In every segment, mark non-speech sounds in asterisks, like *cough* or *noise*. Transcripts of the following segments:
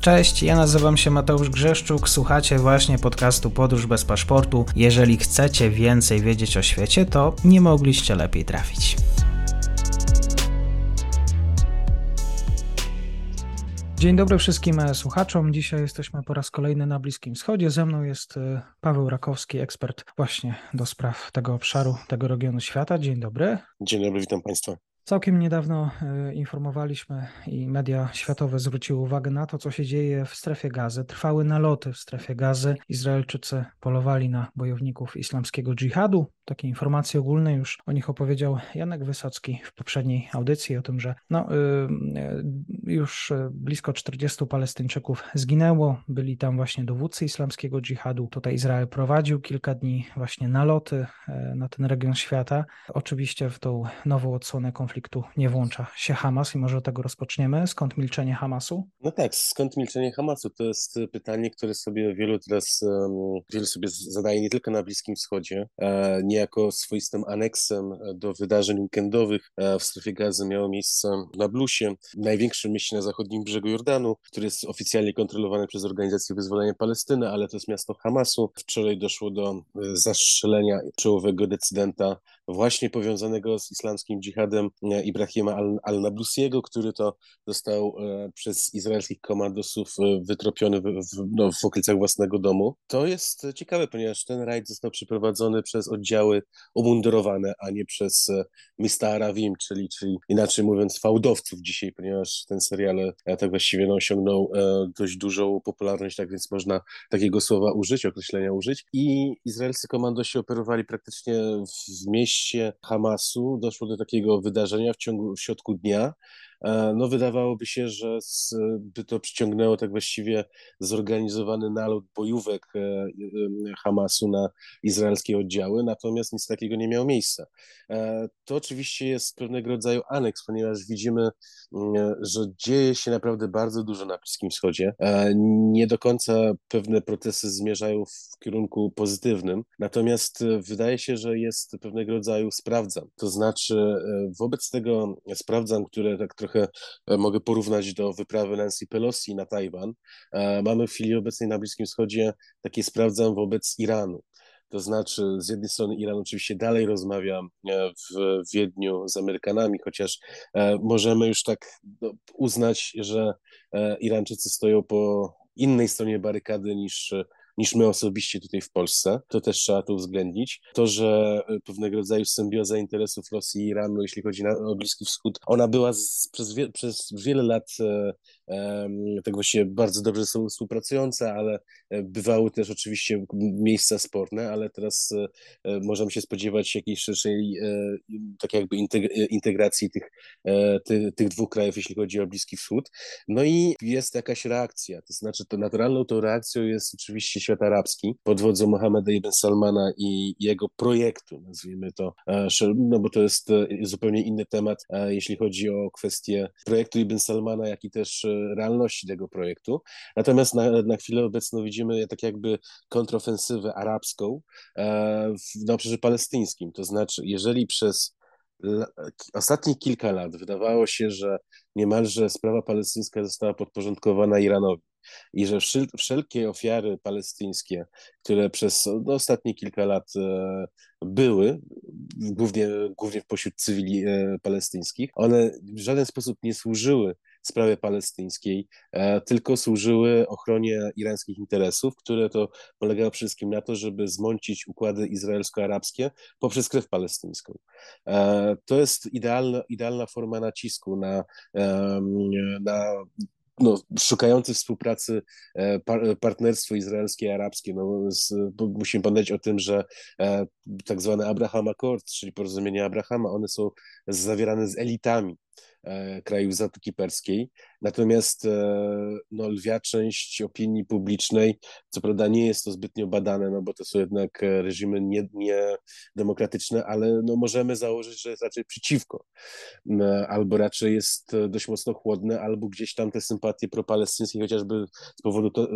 Cześć, ja nazywam się Mateusz Grzeszczuk, słuchacie właśnie podcastu Podróż bez paszportu. Jeżeli chcecie więcej wiedzieć o świecie, to nie mogliście lepiej trafić. Dzień dobry wszystkim słuchaczom. Dzisiaj jesteśmy po raz kolejny na Bliskim Wschodzie. Ze mną jest e, Paweł Rakowski, ekspert właśnie do spraw tego obszaru, tego regionu świata. Dzień dobry. Dzień dobry, witam Państwa. Całkiem niedawno e, informowaliśmy i media światowe zwróciły uwagę na to, co się dzieje w strefie gazy. Trwały naloty w strefie gazy. Izraelczycy polowali na bojowników islamskiego dżihadu. Takie informacje ogólne już o nich opowiedział Janek Wysocki w poprzedniej audycji o tym, że no, yy, już blisko 40 Palestyńczyków zginęło. Byli tam właśnie dowódcy islamskiego dżihadu. Tutaj Izrael prowadził kilka dni właśnie naloty na ten region świata. Oczywiście w tą nową odsłonę konfliktu nie włącza się Hamas i może od tego rozpoczniemy. Skąd milczenie Hamasu? No tak, skąd milczenie Hamasu? To jest pytanie, które sobie wielu teraz, wielu sobie zadaje nie tylko na Bliskim Wschodzie, e, niejako swoistym aneksem do wydarzeń weekendowych e, w strefie gazy miało miejsce na Blusie, największym mieście na zachodnim brzegu Jordanu, który jest oficjalnie kontrolowany przez Organizację Wyzwolenia Palestyny, ale to jest miasto Hamasu. Wczoraj doszło do e, zastrzelenia czołowego decydenta właśnie powiązanego z islamskim dżihadem Ibrahima al-Nablusiego, który to został e, przez izraelskich komandosów e, wytropiony w, w, no, w okolicach własnego domu. To jest ciekawe, ponieważ ten rajd został przeprowadzony przez oddziały umundurowane, a nie przez e, Mista Aravim, czyli, czyli inaczej mówiąc fałdowców dzisiaj, ponieważ ten serial tak właściwie no, osiągnął dość dużą popularność, tak więc można takiego słowa użyć, określenia użyć. I izraelscy komandosi operowali praktycznie w mieście Hamasu. Doszło do takiego wydarzenia, w ciągu, w środku dnia, no wydawałoby się, że z, by to przyciągnęło tak właściwie zorganizowany nalot bojówek e, e, Hamasu na izraelskie oddziały, natomiast nic takiego nie miało miejsca. To oczywiście jest pewnego rodzaju aneks, ponieważ widzimy, mm, że dzieje się naprawdę bardzo dużo na Bliskim Wschodzie. Nie do końca pewne protesty zmierzają w kierunku pozytywnym, natomiast wydaje się, że jest pewnego rodzaju sprawdzam. To znaczy wobec tego sprawdzam, które tak trochę trochę e, mogę porównać do wyprawy Nancy Pelosi na Tajwan. E, mamy w chwili obecnej na Bliskim Wschodzie takie sprawdzam wobec Iranu. To znaczy, z jednej strony Iran oczywiście dalej rozmawia e, w Wiedniu z Amerykanami, chociaż możemy już tak no, uznać, że Irańczycy stoją po innej stronie barykady niż niż my osobiście tutaj w Polsce. To też trzeba tu uwzględnić. To, że e, pewnego rodzaju symbioza interesów Rosji i Iranu, jeśli chodzi na, o Bliski Wschód, ona była z, przez, wie, przez wiele lat e, e, tak właściwie bardzo dobrze współpracujące, ale e, bywały też oczywiście miejsca sporne, ale teraz e, e możemy się spodziewać jakiejś szerszej tak jakby integracji tych, ty, tych dwóch krajów, jeśli chodzi o Bliski Wschód. No i jest jakaś reakcja, to znaczy to naturalną tą reakcją jest oczywiście świat arabski pod wodzą Mohameda ibn Salmana i jego projektu, nazwijmy to, e, no bo to jest e, zupełnie inny temat, e, jeśli chodzi o kwestię projektu ibn Salmana, jak i też realności tego projektu. Natomiast na, na chwilę obecną widzimy tak jakby kontrofensywę arabską na obszarze palestyńskim. To znaczy, jeżeli przez ostatnich kilka lat wydawało się, że niemalże sprawa palestyńska została podporządkowana Iranowi, i że wszelkie ofiary palestyńskie, które przez no, ostatnie kilka lat e, były, głównie, głównie pośród cywili e, palestyńskich, one w żaden sposób nie służyły sprawie palestyńskiej, e, tylko służyły ochronie irańskich interesów, które to polegało przede wszystkim na to, żeby zmącić układy izraelsko-arabskie poprzez krew palestyńską. To jest idealna, idealna forma nacisku na, na no, szukający współpracy e, partnerstwo izraelskie i arabskie. No, musimy pamiętać o tym, że e, tak zwane Abraham Accord, czyli porozumienia Abrahama, one są zawierane z elitami krajów Zatoki Perskiej. Natomiast e, no, lwia część opinii publicznej, co prawda nie jest to zbytnio badane, no bo to są jednak e, reżimy niedemokratyczne, nie ale no, możemy założyć, że jest raczej przeciwko. Albo raczej jest dość mocno chłodne, albo gdzieś tam te sympatie propalestyńskie, chociażby z powodu to,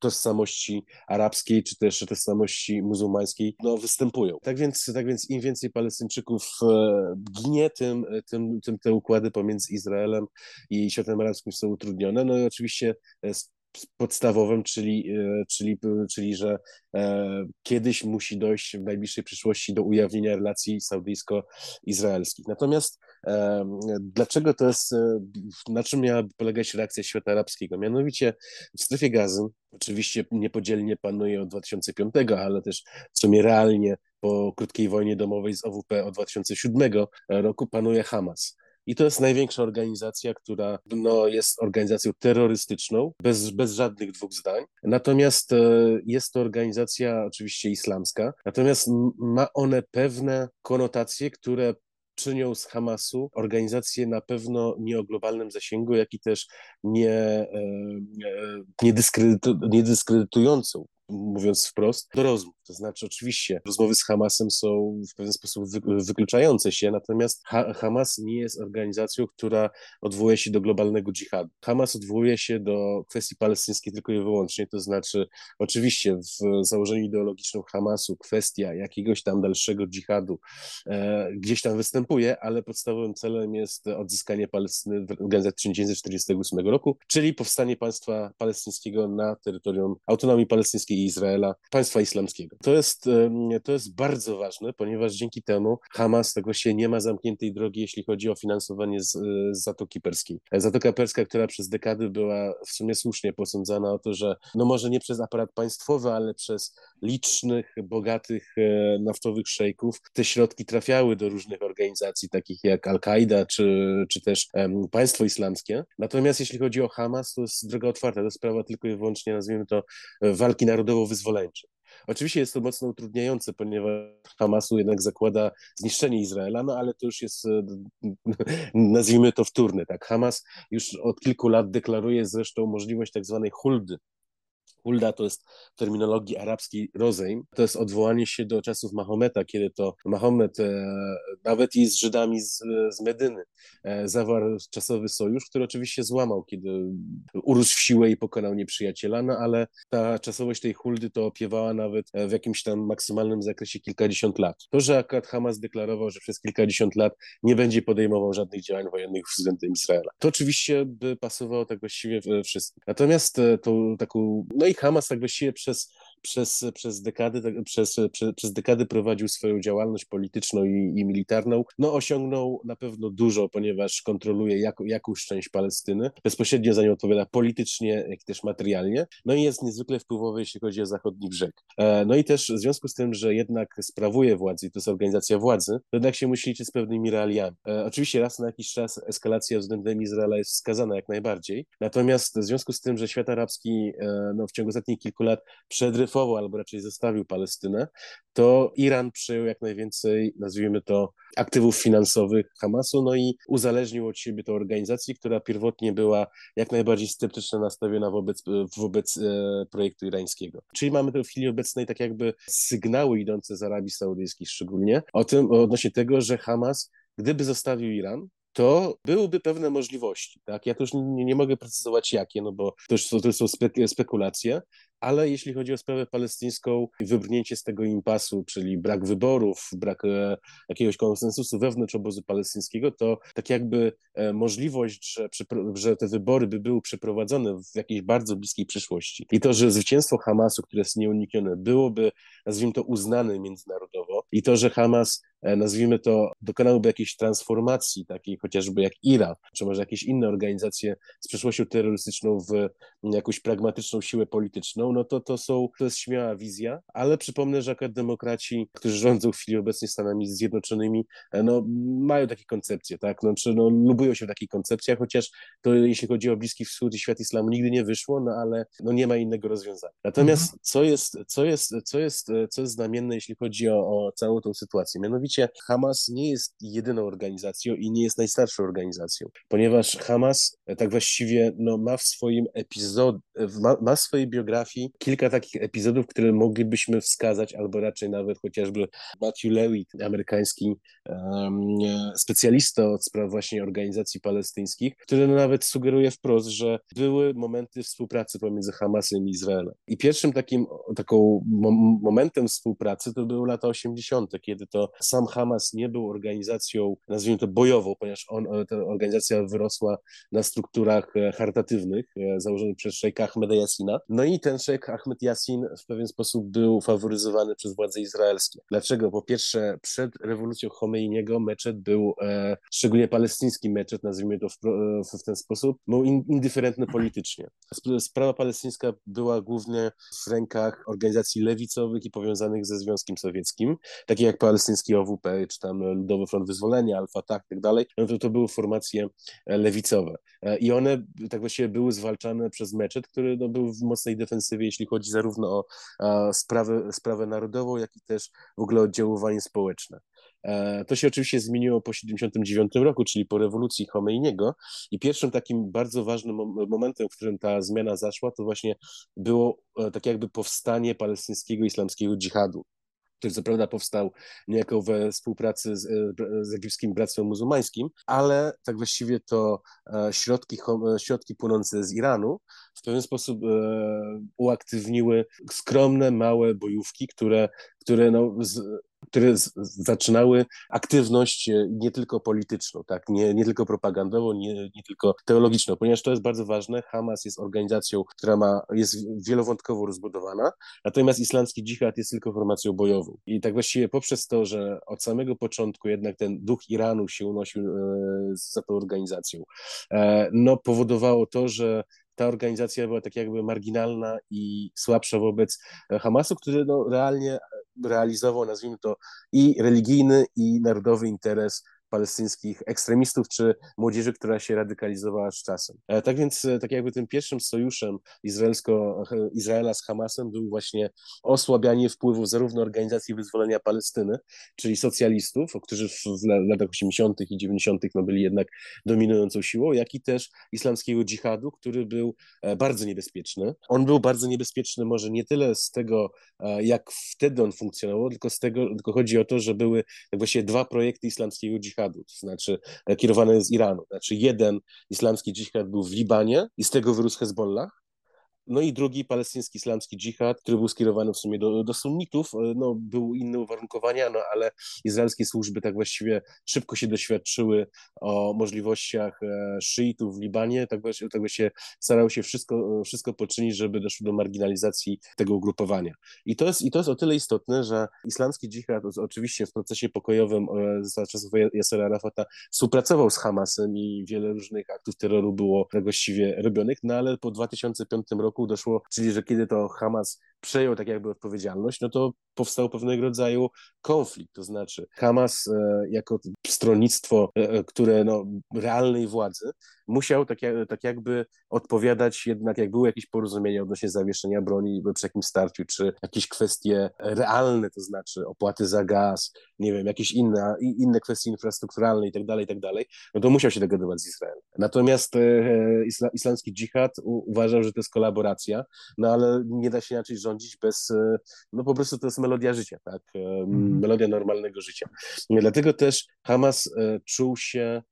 tożsamości arabskiej, czy też tożsamości muzułmańskiej, no, występują. Tak więc, tak więc im więcej Palestyńczyków e, ginie, tym, tym, tym te układy pomiędzy Izraelem i światem arabskim są utrudnione. No i oczywiście podstawowym, czyli, e, czyli, czyli że e, kiedyś musi dojść w najbliższej przyszłości do ujawnienia relacji saudyjsko-izraelskich. Natomiast e, dlaczego to jest, na czym miałaby polegać reakcja świata arabskiego? Mianowicie w strefie gazy, oczywiście niepodzielnie panuje od 2005, ale też w sumie realnie po krótkiej wojnie domowej z OWP od 2007 roku panuje Hamas. I to jest największa organizacja, która no, jest organizacją terrorystyczną, bez, bez żadnych dwóch zdań. Natomiast e, jest to organizacja oczywiście islamska, natomiast ma one pewne konotacje, które czynią z Hamasu organizację na pewno nie o globalnym zasięgu, jak i też nie, e, e, nie, dyskredytu, nie dyskredytującą mówiąc wprost, do rozmów. To znaczy, oczywiście, rozmowy z Hamasem są w pewien sposób wykluczające się, natomiast ha Hamas nie jest organizacją, która odwołuje się do globalnego dżihadu. Hamas odwołuje się do kwestii palestyńskiej tylko i wyłącznie, to znaczy, oczywiście, w założeniu ideologicznym Hamasu kwestia jakiegoś tam dalszego dżihadu e, gdzieś tam występuje, ale podstawowym celem jest odzyskanie Palestyny w 1948 roku, czyli powstanie państwa palestyńskiego na terytorium autonomii palestyńskiej i Izraela, państwa islamskiego. To jest, to jest bardzo ważne, ponieważ dzięki temu Hamas tego się nie ma zamkniętej drogi, jeśli chodzi o finansowanie z, z Zatoki Perskiej. Zatoka Perska, która przez dekady była w sumie słusznie posądzana o to, że no może nie przez aparat państwowy, ale przez licznych, bogatych e, naftowych szejków te środki trafiały do różnych organizacji, takich jak Al-Kaida czy, czy też państwo islamskie. Natomiast jeśli chodzi o Hamas, to jest droga otwarta, to sprawa tylko i wyłącznie, nazwijmy to, walki narodowo-wyzwoleńczej. Oczywiście jest to mocno utrudniające, ponieważ Hamasu jednak zakłada zniszczenie Izraela, no ale to już jest, *laughs* nazwijmy to wtórne, tak. Hamas już od kilku lat deklaruje zresztą możliwość tak zwanej huldy, Hulda to jest w terminologii arabskiej rozejm. To jest odwołanie się do czasów Mahometa, kiedy to Mahomet e, nawet i z Żydami z, z Medyny e, zawarł czasowy sojusz, który oczywiście złamał, kiedy urósł w siłę i pokonał nieprzyjaciela, no ale ta czasowość tej huldy to opiewała nawet e, w jakimś tam maksymalnym zakresie kilkadziesiąt lat. To, że akurat Hamas deklarował, że przez kilkadziesiąt lat nie będzie podejmował żadnych działań wojennych względem Izraela. To oczywiście by pasowało tak właściwie wszystkim. Natomiast e, tą taką, no i Hamas przez przez, przez, dekady, tak, przez, przez, przez dekady prowadził swoją działalność polityczną i, i, militarną. No osiągnął na pewno dużo, ponieważ kontroluje jak, jakąś część Palestyny. Bezpośrednio za nią odpowiada politycznie, jak też materialnie. No i jest niezwykle wpływowy, jeśli chodzi o zachodni brzeg. E, no i też w związku z tym, że jednak sprawuje władzę i to jest organizacja władzy, to jednak się musi liczyć z pewnymi realiami. E, oczywiście raz na jakiś czas eskalacja względem Izraela jest wskazana jak najbardziej. Natomiast w związku z tym, że świat arabski e, no, w ciągu ostatnich kilku lat przedrywał odblokował albo raczej zostawił Palestynę, to Iran przejął jak najwięcej, nazwijmy to, aktywów finansowych Hamasu, no i uzależnił od siebie tę organizację, która pierwotnie była jak najbardziej sceptycznie nastawiona wobec, wobec e, projektu irańskiego. Czyli mamy w chwili obecnej tak jakby sygnały idące z Arabii Saudyjskiej szczególnie o tym, odnośnie tego, że Hamas gdyby zostawił Iran, to byłyby pewne możliwości. Tak? Ja tu już nie, nie mogę precyzować jakie, no bo to już to są spekulacje, ale jeśli chodzi o sprawę palestyńską, wybrnięcie z tego impasu, czyli brak wyborów, brak e, jakiegoś konsensusu wewnątrz obozu palestyńskiego, to tak jakby e, możliwość, że, że te wybory by były przeprowadzone w jakiejś bardzo bliskiej przyszłości. I to, że zwycięstwo Hamasu, które jest nieuniknione, byłoby, nazwijmy to, uznane międzynarodowo. I to, że Hamas E, nazwijmy to, dokonałyby jakiejś transformacji, takiej chociażby jak Iran, czy może jakieś inne organizacje z przeszłością terrorystyczną w jakąś pragmatyczną siłę polityczną, no to to są, to jest śmiała wizja, ale przypomnę, że akurat demokraci, którzy rządzą w chwili obecnej Stanami Zjednoczonymi, e, no mają takie koncepcje, tak, no, czy no, lubują się w takich koncepcjach, chociaż to jeśli chodzi o Bliski Wschód i świat islamu nigdy nie wyszło, no ale no, nie ma innego rozwiązania. Natomiast mhm. co jest, co jest, co jest, co jest znamienne, jeśli chodzi o, o całą tą sytuację? Mianowicie Hamas nie jest jedyną organizacją i nie jest najstarszą organizacją, ponieważ Hamas e, tak właściwie no, ma w swoim epizodzie, ma, ma w swojej biografii kilka takich epizodów, które moglibyśmy wskazać, albo raczej nawet chociażby Matthew Lewitt, amerykański um, specjalista od spraw właśnie organizacji palestyńskich, który nawet sugeruje wprost, że były momenty współpracy pomiędzy Hamasem i Izraelem. I pierwszym takim taką momentem współpracy to były lata 80., kiedy to sam Hamas nie był organizacją, nazwijmy to bojową, ponieważ on, ta organizacja wyrosła na strukturach e, charytatywnych e, założonych przez szejka Ahmeda Yassina. No i ten Ahmed Yassin w pewien sposób był faworyzowany przez władze izraelskie. Dlaczego? Po pierwsze, przed rewolucją Khomeiniego meczet był, e, szczególnie palestyński meczet, nazwijmy to w, w, w ten sposób, był in, indyferentny politycznie. Sprawa palestyńska była głównie w rękach organizacji lewicowych i powiązanych ze Związkiem Sowieckim, takie jak palestyński OWP, czy tam Ludowy Front Wyzwolenia, Al-Fatah tak dalej, no to to były formacje lewicowe. E, I one tak właściwie były zwalczane przez meczet, który no, był w mocnej defensywie, jeśli chodzi zarówno o sprawę, sprawę narodową, jak i też w ogóle oddziaływanie społeczne. E, to się oczywiście zmieniło po 1979 roku, czyli po rewolucji Khomeiniego i pierwszym takim bardzo ważnym momentem, w którym ta zmiana zaszła, to właśnie było e, tak jakby powstanie palestyńskiego islamskiego dżihadu który co prawda powstał niejako we współpracy z, e, z egipskim Bractwem Muzułmańskim, ale tak właściwie to środki, środki płynące z Iranu w pewien sposób uaktywniły skromne, małe bojówki, które, które no, z, które z, zaczynały aktywność e, nie tylko polityczną, tak? nie, nie tylko propagandową, nie, nie tylko teologiczną, ponieważ to jest bardzo ważne. Hamas jest organizacją, która ma, jest wielowątkowo rozbudowana, natomiast islamski dżihad jest tylko formacją bojową. I tak właściwie poprzez to, że od samego początku jednak ten duch Iranu się unosił e, za tą organizacją, e, no powodowało to, że ta organizacja była tak jakby marginalna i słabsza wobec Hamasu, który no, realnie realizował, nazwijmy to, i religijny, i narodowy interes palestyńskich ekstremistów czy młodzieży, która się radykalizowała z czasem. E, tak więc e, tak jakby tym pierwszym sojuszem izraelsko, e, Izraela z Hamasem był właśnie osłabianie wpływów zarówno Organizacji Wyzwolenia Palestyny, czyli socjalistów, którzy w, latach 80. i 90. No byli jednak dominującą siłą, jak i też islamskiego dżihadu, który był bardzo niebezpieczny. On był bardzo niebezpieczny może nie tyle z tego, jak wtedy on funkcjonował, tylko z tego, tylko chodzi o to, że były tak właściwie dwa projekty islamskiego dżihadu dżihadu, to znaczy e, kierowane z Iranu. Znaczy jeden islamski dżihad był w Libanie i z tego wyrósł Hezbollah, no i drugi palestyński islamski dżihad, który był skierowany w sumie do, do sunnitów, e, no były inne uwarunkowania, no ale izraelskie służby tak właściwie szybko się doświadczyły o możliwościach e, szyitów w Libanie, tak właściwie, tak właściwie starały się wszystko, wszystko poczynić, żeby doszło do marginalizacji tego ugrupowania. I to jest, i to jest o tyle istotne, że islamski dżihad oczywiście w procesie pokojowym e, za czasów Yasera Arafata współpracował z Hamasem i wiele różnych aktów terroru było właściwie robionych, no ale po 2005 roku roku doszło, czyli że kiedy to Hamas przejął tak jakby odpowiedzialność, no to powstał pewnego rodzaju konflikt, to znaczy Hamas e, jako stronnictwo, e, e, które no, realnej władzy, musiał tak, tak jakby odpowiadać jednak, jak były jakieś porozumienia odnośnie zawieszenia broni przy jakimś starciu, czy jakieś kwestie realne, to znaczy opłaty za gaz, nie wiem, jakieś inne, inne kwestie infrastrukturalne i tak dalej, i tak dalej, no to musiał się dogadywać z Izraelem. Natomiast isla, islamski dżihad uważał, że to jest kolaboracja, no ale nie da się inaczej rządzić bez, no po prostu to jest melodia życia, tak? Mhm. Melodia normalnego życia. Dlatego też Hamas e, czuł się e,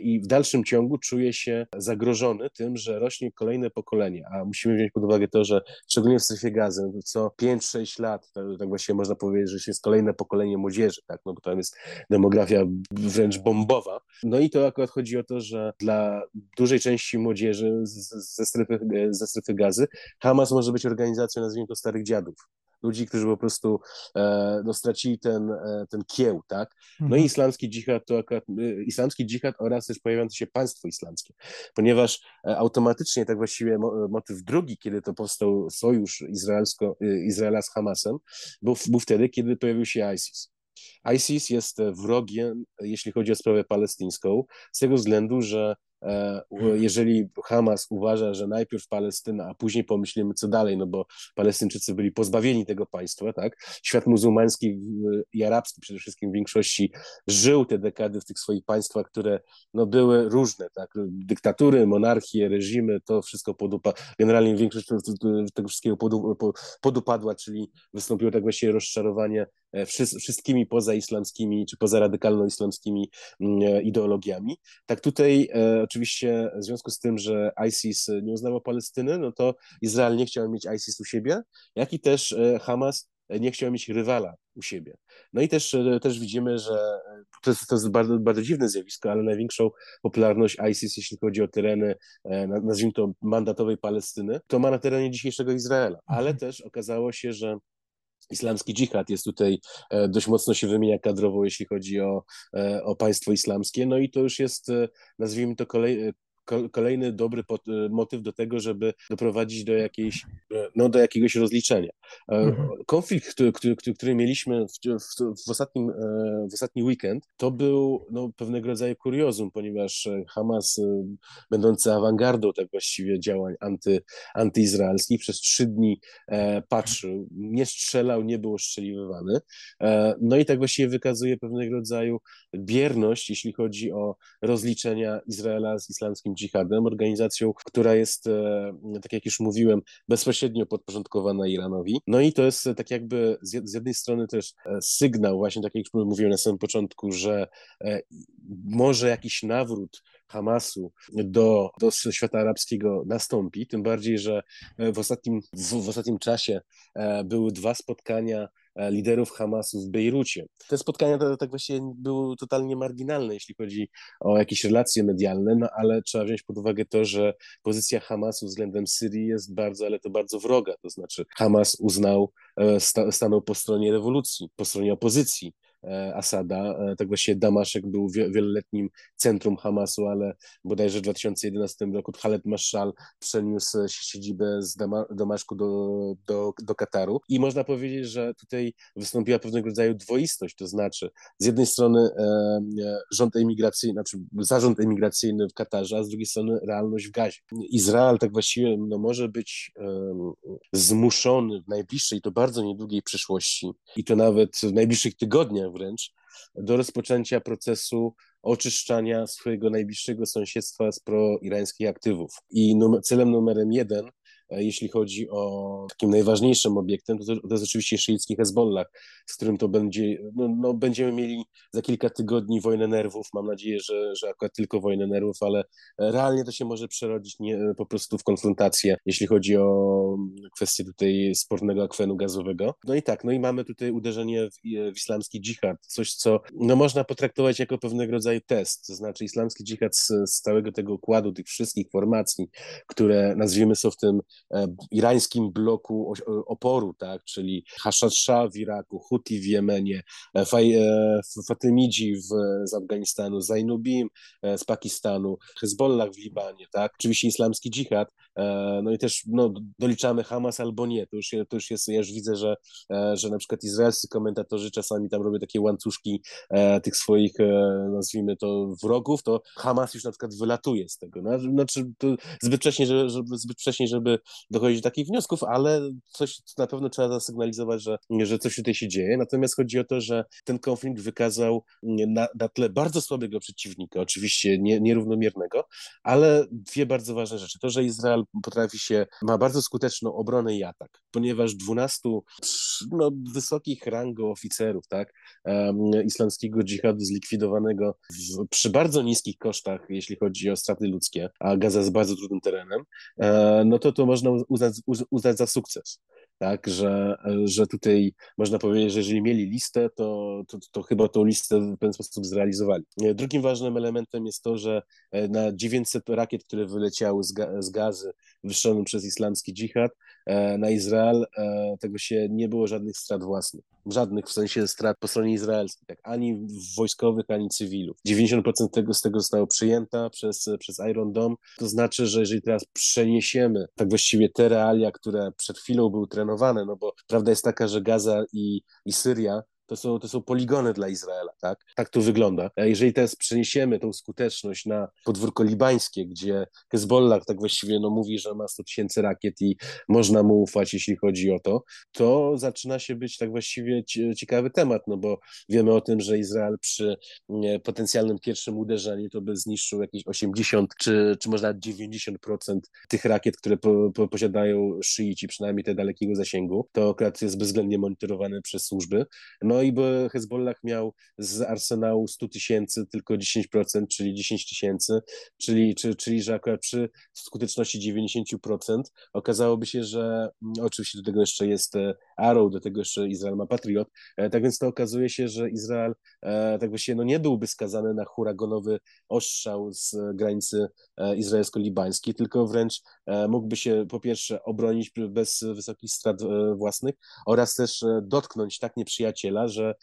i w dalszym ciągu czuje się zagrożony tym, że rośnie kolejne pokolenie, a musimy wziąć pod uwagę to, że szczególnie w strefie gazy, no co 5-6 lat, tak, tak właściwie można powiedzieć, że jest kolejne pokolenie młodzieży, tak, no bo tam jest demografia wręcz bombowa. No i to akurat chodzi o to, że dla dużej części młodzieży ze strefy, ze strefy gazy Hamas może być organizacją, nazwijmy to, starych dziadów ludzi, którzy po prostu e, no, stracili ten, e, ten kieł, tak? No mhm. i islamski dżihad to akurat, e, islamski dżihad oraz też pojawiające się państwo islamskie, ponieważ automatycznie tak właściwie motyw drugi, kiedy to powstał sojusz izraelsko, Izraela z Hamasem, był, był wtedy, kiedy pojawił się ISIS. ISIS jest wrogiem, jeśli chodzi o sprawę palestyńską, z tego względu, że jeżeli Hamas uważa, że najpierw Palestyna, a później pomyślimy, co dalej, no bo Palestyńczycy byli pozbawieni tego państwa, tak? Świat muzułmański i arabski przede wszystkim w większości żył te dekady w tych swoich państwach, które no, były różne, tak? Dyktatury, monarchie, reżimy, to wszystko podupadło. Generalnie większość tego wszystkiego podupadła, czyli wystąpiło tak właściwie rozczarowanie e, wszystkimi pozaislamskimi czy pozaradykálno-islamskimi mm, e, ideologiami. Tak tutaj oczywiście w związku z tym, że ISIS nie uznało Palestyny, no to Izrael nie chciał mieć ISIS u siebie, jak i też e, Hamas nie chciał mieć rywala u siebie. No i też, e, też widzimy, że e, to jest, to jest bardzo, bardzo dziwne zjawisko, ale największą popularność ISIS, jeśli chodzi o tereny, nazwijmy to mandatowej Palestyny, to ma na terenie dzisiejszego Izraela. Ale mhm. też okazało się, że Islamski dżihad jest tutaj e, dość mocno się wymienia kadrowo, jeśli chodzi o, e, o państwo islamskie. No i to już jest, e, nazwijmy to, kolej, kolejny dobry motyw do tego, żeby doprowadzić do jakiejś, no, do jakiegoś rozliczenia. Mhm. Konflikt, który, który, który mieliśmy w, w, w, ostatnim, w ostatni weekend, to był no, pewnego rodzaju kuriozum, ponieważ Hamas, będący awangardą tak właściwie działań anty, antyizraelskich, przez trzy dni patrzył, nie strzelał, nie był oszczeliwywany. No i tak właściwie wykazuje pewnego rodzaju bierność, jeśli chodzi o rozliczenia Izraela z islamskim dżihadem, organizacją, która jest, e, tak jak już mówiłem, bezpośrednio podporządkowana Iranowi. No i to jest e, tak jakby z jednej strony też e, sygnał, właśnie tak jak już mówiłem na samym początku, że może jakiś nawrót Hamasu do, do świata arabskiego nastąpi, tym bardziej, że w ostatnim, w, w ostatnim czasie były dwa spotkania E, liderów Hamasu w Bejrucie. Te spotkania to, tak właściwie były totalnie marginalne, jeśli chodzi o jakieś relacje medialne, no ale trzeba wziąć pod uwagę to, że pozycja Hamasu względem Syrii jest bardzo, ale to bardzo wroga, to znaczy Hamas uznał, e, sta, stanął po stronie rewolucji, po stronie opozycji, E, Asada. E, tak właśnie Damaszek był wieloletnim centrum Hamasu, ale bodajże w 2011 roku Khaled Mashal przeniósł siedzibę z Damaszku do, do, do Kataru. I można powiedzieć, że tutaj wystąpiła pewnego rodzaju dwoistość, to znaczy z jednej strony e, rząd emigracyjny, znaczy zarząd emigracyjny w Katarze, a z drugiej strony realność w Gazie. Izrael tak właściwie no, może być e, zmuszony w najbliższej, to bardzo niedługiej przyszłości i to nawet w najbliższych tygodniach wręcz do rozpoczęcia procesu oczyszczania swojego najbliższego sąsiedztwa z proirańskich aktywów. I num celem numerem jeden jeśli chodzi o takim najważniejszym obiektem, to, to jest oczywiście szyicki Hezbollah, z którym to będzie, no, no, będziemy mieli za kilka tygodni wojnę nerwów. Mam nadzieję, że, że akurat tylko wojnę nerwów, ale realnie to się może przerodzić nie, po prostu w konfrontację, jeśli chodzi o kwestię tutaj spornego akwenu gazowego. No i tak, no i mamy tutaj uderzenie w, w islamski dżihad, coś co no, można potraktować jako pewnego rodzaju test, to znaczy islamski dżihad z, z całego tego układu, tych wszystkich formacji, które nazwijmy są w tym E, irańskim bloku oporu, tak, czyli Hashasha w Iraku, Huti w Jemenie, e, e, Fatymidzi z Afganistanu, Zainubim z Pakistanu, Hezbollah w Libanie, tak, oczywiście islamski dżihad, no i też no, doliczamy Hamas albo nie, to już, to już jest, ja już widzę, że, że na przykład izraelscy komentatorzy czasami tam robią takie łańcuszki tych swoich, nazwijmy to wrogów, to Hamas już na przykład wylatuje z tego, no, znaczy zbyt wcześnie, żeby, zbyt wcześnie, żeby dochodzić do takich wniosków, ale coś na pewno trzeba zasygnalizować, że, że coś tutaj się dzieje. Natomiast chodzi o to, że ten konflikt wykazał na, na tle bardzo słabego przeciwnika, oczywiście nie, nierównomiernego, ale dwie bardzo ważne rzeczy. To, że Izrael potrafi się, ma bardzo skuteczną obronę i atak, ponieważ 12 no, wysokich rango oficerów, tak, um, islamskiego dżihadu zlikwidowanego w, przy bardzo niskich kosztach, jeśli chodzi o straty ludzkie, a Gaza jest bardzo trudnym terenem, e, no to to można uznać, uznać za sukces. Tak, że, że tutaj można powiedzieć, że jeżeli mieli listę, to, to, to chyba tą listę w ten sposób zrealizowali. Drugim ważnym elementem jest to, że e, na 900 rakiet, które wyleciały z, z gazy wystrzelonym przez islamski dżihad, na Izrael e, tego się nie było żadnych strat własnych. Żadnych w sensie strat po stronie izraelskiej, tak, ani wojskowych, ani cywilów. 90% tego, z tego zostało przyjęta przez, przez Iron Dome. To znaczy, że jeżeli teraz przeniesiemy tak właściwie te realia, które przed chwilą były trenowane, no bo prawda jest taka, że Gaza i, i Syria to są, to są poligony dla Izraela, tak? Tak to wygląda. Jeżeli teraz przeniesiemy tą skuteczność na podwórko libańskie, gdzie Hezbollah tak właściwie no, mówi, że ma 100 tysięcy rakiet i można mu ufać, jeśli chodzi o to, to zaczyna się być tak właściwie ciekawy temat, no bo wiemy o tym, że Izrael przy potencjalnym pierwszym uderzeniu to by zniszczył jakieś 80 czy, czy może nawet 90% tych rakiet, które po, po, posiadają szyici, przynajmniej te dalekiego zasięgu. To akurat jest bezwzględnie monitorowane przez służby. No i by Hezbollah miał z arsenału 100 tysięcy tylko 10%, czyli 10 tysięcy, czyli, czyli, czyli że akurat przy skuteczności 90% okazałoby się, że mm, oczywiście do tego jeszcze jest e, Arrow, do tego jeszcze Izrael ma Patriot, e, tak więc to okazuje się, że Izrael e, tak właściwie no nie byłby skazany na huragonowy ostrzał z granicy izraelsko-libańskiej, tylko wręcz mógłby się po pierwsze obronić bez wysokich strat własnych oraz też dotknąć tak nieprzyjaciela, że,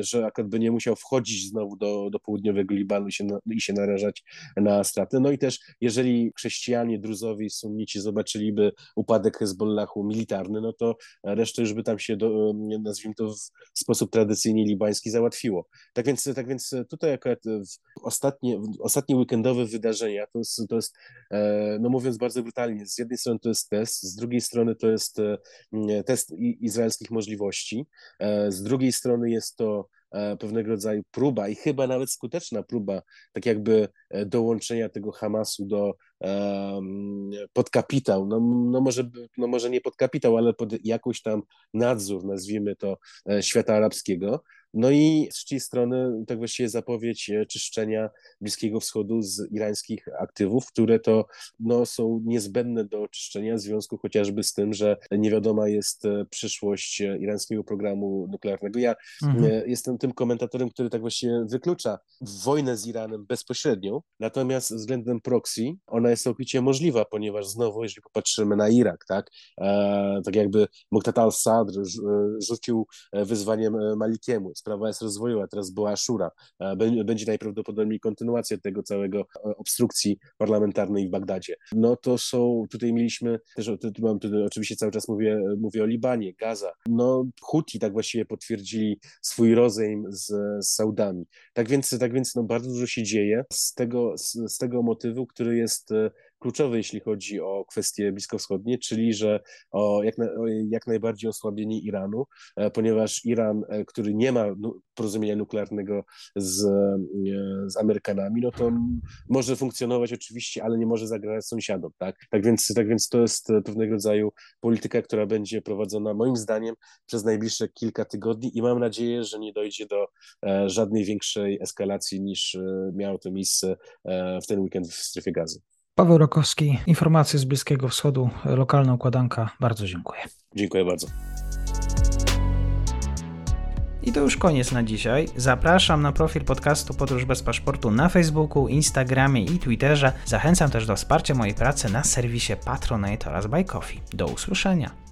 że akurat by nie musiał wchodzić znowu do, do południowego Libanu i się, i się narażać na straty. No i też jeżeli chrześcijanie, druzowi, sunnici zobaczyliby upadek Hezbollahu militarny, no to resztę już by tam się, do, nazwijmy to w sposób tradycyjnie libański załatwiło. Tak więc, tak więc tutaj akurat ostatnie, ostatnie weekendowe wydarzenia to jest, to jest, e, no mówiąc bardzo brutalnie, z jednej strony to jest test, z drugiej strony to jest e, test izraelskich możliwości, e, z drugiej strony jest to E, pewnego rodzaju próba i chyba nawet skuteczna próba, tak jakby e, dołączenia tego Hamasu do pod kapitał, no, no, może, no może nie pod kapitał, ale pod jakiś tam nadzór, nazwijmy to, e, świata arabskiego. No i z trzeciej strony tak właściwie zapowiedź e, czyszczenia Bliskiego Wschodu z irańskich aktywów, które to no, są niezbędne do oczyszczenia w związku chociażby z tym, że niewiadoma jest e, przyszłość irańskiego programu nuklearnego. Ja mhm. jestem tym komentatorem, który tak właściwie wyklucza wojnę z Iranem bezpośrednią, natomiast względem proxy ona jest całkowicie możliwa, ponieważ znowu, jeżeli popatrzymy na Irak, tak, e, tak jakby Muqtada al-Sadr rzucił wyzwaniem Malikiemu, sprawa jest rozwojowa, teraz była Ashura. E, będzie najprawdopodobniej kontynuacja tego całego e, obstrukcji parlamentarnej w Bagdadzie. No to są, tutaj mieliśmy, też mam, tutaj oczywiście cały czas mówię, mówię o Libanie, Gaza. No Huti tak właściwie potwierdzili swój rozejm z, z Saudami. Tak więc, tak więc no, bardzo dużo się dzieje z tego, z, z tego motywu, który jest e, kluczowy, jeśli chodzi o kwestie bliskowschodnie, czyli że o jak, na, o jak najbardziej osłabienie Iranu, e, ponieważ Iran, e, który nie ma porozumienia nuklearnego z, e, z Amerykanami, no to może funkcjonować oczywiście, ale nie może zagrażać sąsiadom, tak? Tak więc, tak więc to jest pewnego rodzaju polityka, która będzie prowadzona moim zdaniem przez najbliższe kilka tygodni i mam nadzieję, że nie dojdzie do żadnej większej eskalacji niż miało to miejsce w ten weekend w strefie gazy. Paweł Rokowski, informacje z Bliskiego Wschodu, lokalna układanka. Bardzo dziękuję. Dziękuję bardzo. I to już koniec na dzisiaj. Zapraszam na profil podcastu Podróż bez paszportu na Facebooku, Instagramie i Twitterze. Zachęcam też do wsparcia mojej pracy na serwisie Patronite oraz Buy Coffee. Do usłyszenia.